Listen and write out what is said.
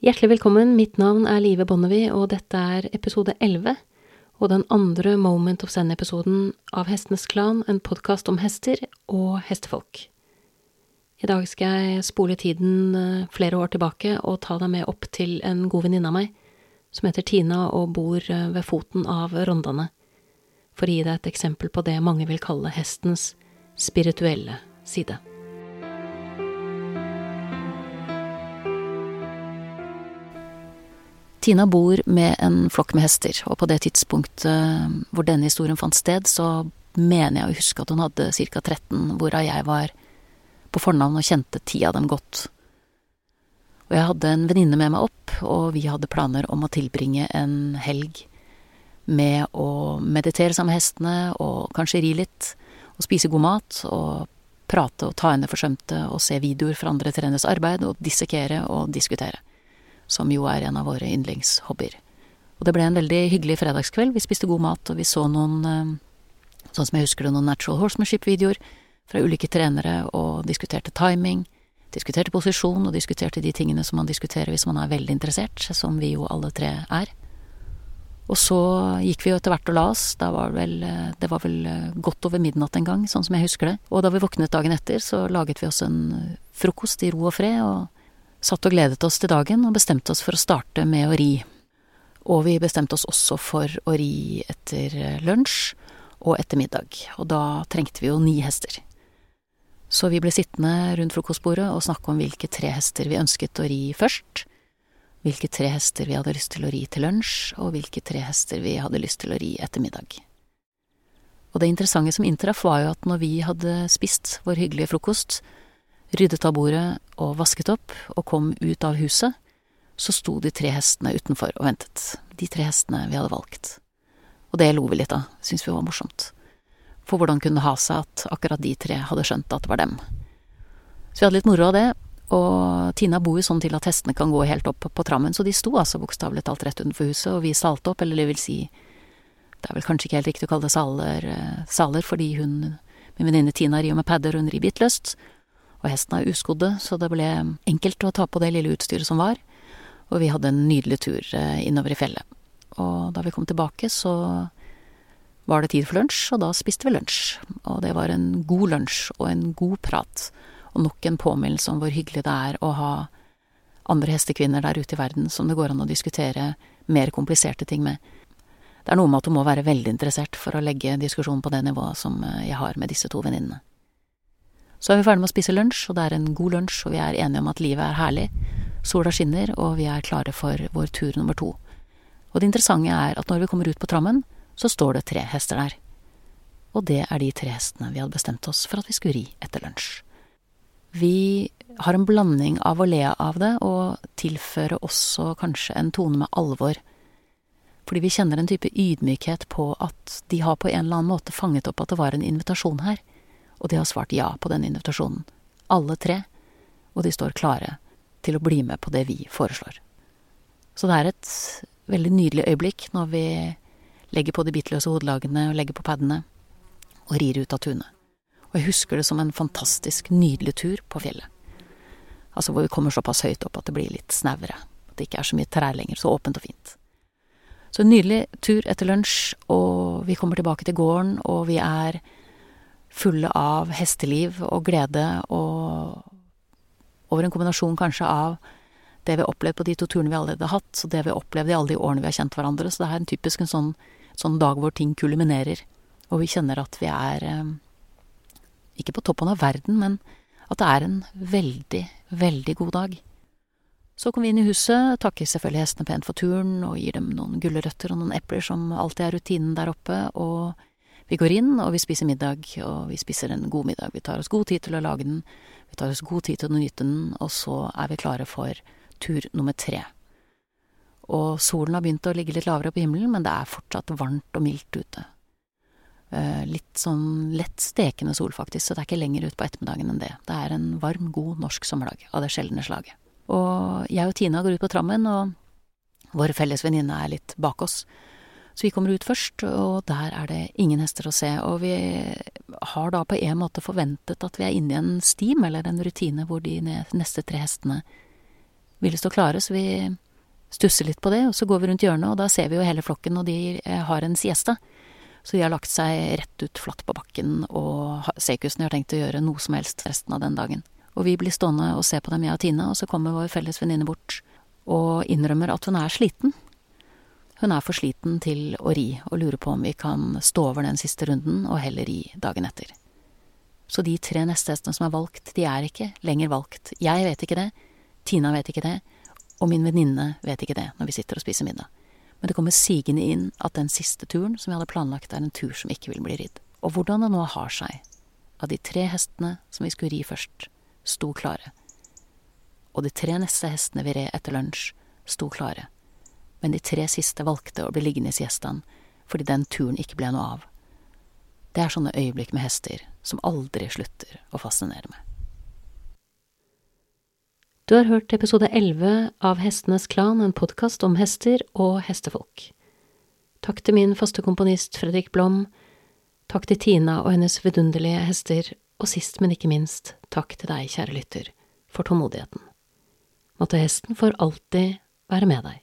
Hjertelig velkommen, mitt navn er Live Bonnevie, og dette er episode 11, og den andre Moment of Zen-episoden av Hestenes Klan, en podkast om hester og hestefolk. I dag skal jeg spole tiden eh, flere år tilbake og ta deg med opp til en god venninne av meg, som heter Tina og bor eh, ved foten av Rondane, for å gi deg et eksempel på det mange vil kalle hestens spirituelle side. Tina bor med en flokk med hester, og på det tidspunktet hvor denne historien fant sted, så mener jeg å huske at hun hadde ca. 13, hvorav jeg var på fornavn og kjente ti av dem godt. Og jeg hadde en venninne med meg opp, og vi hadde planer om å tilbringe en helg med å meditere sammen med hestene, og kanskje ri litt, og spise god mat, og prate og ta henne forsømte, og se videoer fra andre treneres arbeid, og dissekere og diskutere som jo er en av våre yndlingshobbyer. Og det ble en veldig hyggelig fredagskveld. Vi spiste god mat, og vi så noen, eh, sånn som jeg husker det, noen Natural Horsemanship-videoer fra ulike trenere, og diskuterte timing, diskuterte posisjon, og diskuterte de tingene som man diskuterer hvis man er veldig interessert, som vi jo alle tre er. Og så gikk vi jo etter hvert og la oss. Var vel, eh, det var vel eh, godt over midnatt en gang, sånn som jeg husker det. Og da vi våknet dagen etter, så laget vi oss en frokost i ro og fred, og satt og gledet oss til dagen og bestemte oss for å starte med å ri. Og vi bestemte oss også for å ri etter lunsj og etter middag, og da trengte vi jo ni hester. Så vi ble sittende rundt frokostbordet og snakke om hvilke tre hester vi ønsket å ri først, hvilke tre hester vi hadde lyst til å ri til lunsj, og hvilke tre hester vi hadde lyst til å ri etter middag. Og det interessante som inntraff, var jo at når vi hadde spist vår hyggelige frokost, ryddet av bordet og vasket opp og kom ut av huset, så sto de tre hestene utenfor og ventet, de tre hestene vi hadde valgt. Og det lo vi litt av, syntes vi var morsomt. For hvordan kunne det ha seg at akkurat de tre hadde skjønt at det var dem? Så vi hadde litt moro av det, og Tina bor jo sånn til at hestene kan gå helt opp på trammen, så de sto altså bokstavelig talt rett utenfor huset, og vi salte opp, eller det vil si, det er vel kanskje ikke helt riktig å kalle det saler, eh, saler fordi hun, min venninne Tina rir med padder, hun rir bittløst, og hestene er uskodde, så det ble enkelt å ta på det lille utstyret som var, og vi hadde en nydelig tur eh, innover i fjellet. Og da vi kom tilbake, så var det tid for lunsj, og da spiste vi lunsj. Og det var en god lunsj og en god prat, og nok en påminnelse om hvor hyggelig det er å ha andre hestekvinner der ute i verden som det går an å diskutere mer kompliserte ting med. Det er noe med at du må være veldig interessert for å legge diskusjonen på det nivået som eh, jeg har med disse to venninnene. Så er vi ferdig med å spise lunsj, og det er en god lunsj, og vi er enige om at livet er herlig. Sola skinner, og vi er klare for vår tur nummer to. Og det interessante er at når vi kommer ut på trammen, så står det tre hester der. Og det er de tre hestene vi hadde bestemt oss for at vi skulle ri etter lunsj. Vi har en blanding av å le av det og tilføre også kanskje en tone med alvor. Fordi vi kjenner en type ydmykhet på at de har på en eller annen måte fanget opp at det var en invitasjon her og de har svart ja på den invitasjonen. Alle tre. Og de står klare til å bli med på det vi foreslår. Så det er et veldig nydelig øyeblikk når vi legger på de bitløse hodelagene og legger på padene og rir ut av tunet. Og jeg husker det som en fantastisk nydelig tur på fjellet. Altså hvor vi kommer såpass høyt opp at det blir litt snauere. At det ikke er så mye trær lenger. Så åpent og fint. Så en nydelig tur etter lunsj, og vi kommer tilbake til gården, og vi er fulle av hesteliv og glede og over en kombinasjon kanskje av det vi har opplevd på de to turene vi allerede har hatt, og det vi har opplevd i alle de årene vi har kjent hverandre. Så det er en typisk en sånn, sånn dag hvor ting kulminerer, og vi kjenner at vi er eh, ikke på toppen av verden, men at det er en veldig, veldig god dag. Så kommer vi inn i huset, takker selvfølgelig hestene pent for turen og gir dem noen gulrøtter og noen epler som alltid er rutinen der oppe, og vi går inn, og vi spiser middag, og vi spiser en god middag. Vi tar oss god tid til å lage den, vi tar oss god tid til å nyte den, og så er vi klare for tur nummer tre. Og solen har begynt å ligge litt lavere på himmelen, men det er fortsatt varmt og mildt ute. Eh, litt sånn lett stekende sol, faktisk, så det er ikke lenger ut på ettermiddagen enn det. Det er en varm, god norsk sommerdag av det sjeldne slaget. Og jeg og Tina går ut på trammen, og vår felles venninne er litt bak oss. Så vi kommer ut først, og der er det ingen hester å se. Og vi har da på en måte forventet at vi er inne i en stim, eller en rutine, hvor de neste tre hestene ville stå klare, så vi stusser litt på det, og så går vi rundt hjørnet, og da ser vi jo hele flokken, og de eh, har en siesta. Så de har lagt seg rett ut flatt på bakken, og sekusene har tenkt å gjøre noe som helst resten av den dagen. Og vi blir stående og se på dem, jeg og Tina, og så kommer vår felles venninne bort og innrømmer at hun er sliten. Hun er for sliten til å ri, og lurer på om vi kan stå over den siste runden og heller ri dagen etter. Så de tre neste hestene som er valgt, de er ikke lenger valgt. Jeg vet ikke det, Tina vet ikke det, og min venninne vet ikke det når vi sitter og spiser middag. Men det kommer sigende inn at den siste turen som vi hadde planlagt, er en tur som ikke vil bli ridd. Og hvordan det nå har seg at de tre hestene som vi skulle ri først, sto klare. Og de tre neste hestene vi red etter lunsj, sto klare. Men de tre siste valgte å bli liggende i siestaen fordi den turen ikke ble noe av. Det er sånne øyeblikk med hester som aldri slutter å fascinere meg. Du har hørt episode 11 av Hestenes Klan, en podkast om hester og hestefolk. Takk til min faste komponist Fredrik Blom, takk til Tina og hennes vidunderlige hester, og sist, men ikke minst, takk til deg, kjære lytter, for tålmodigheten. Måtte hesten for alltid være med deg.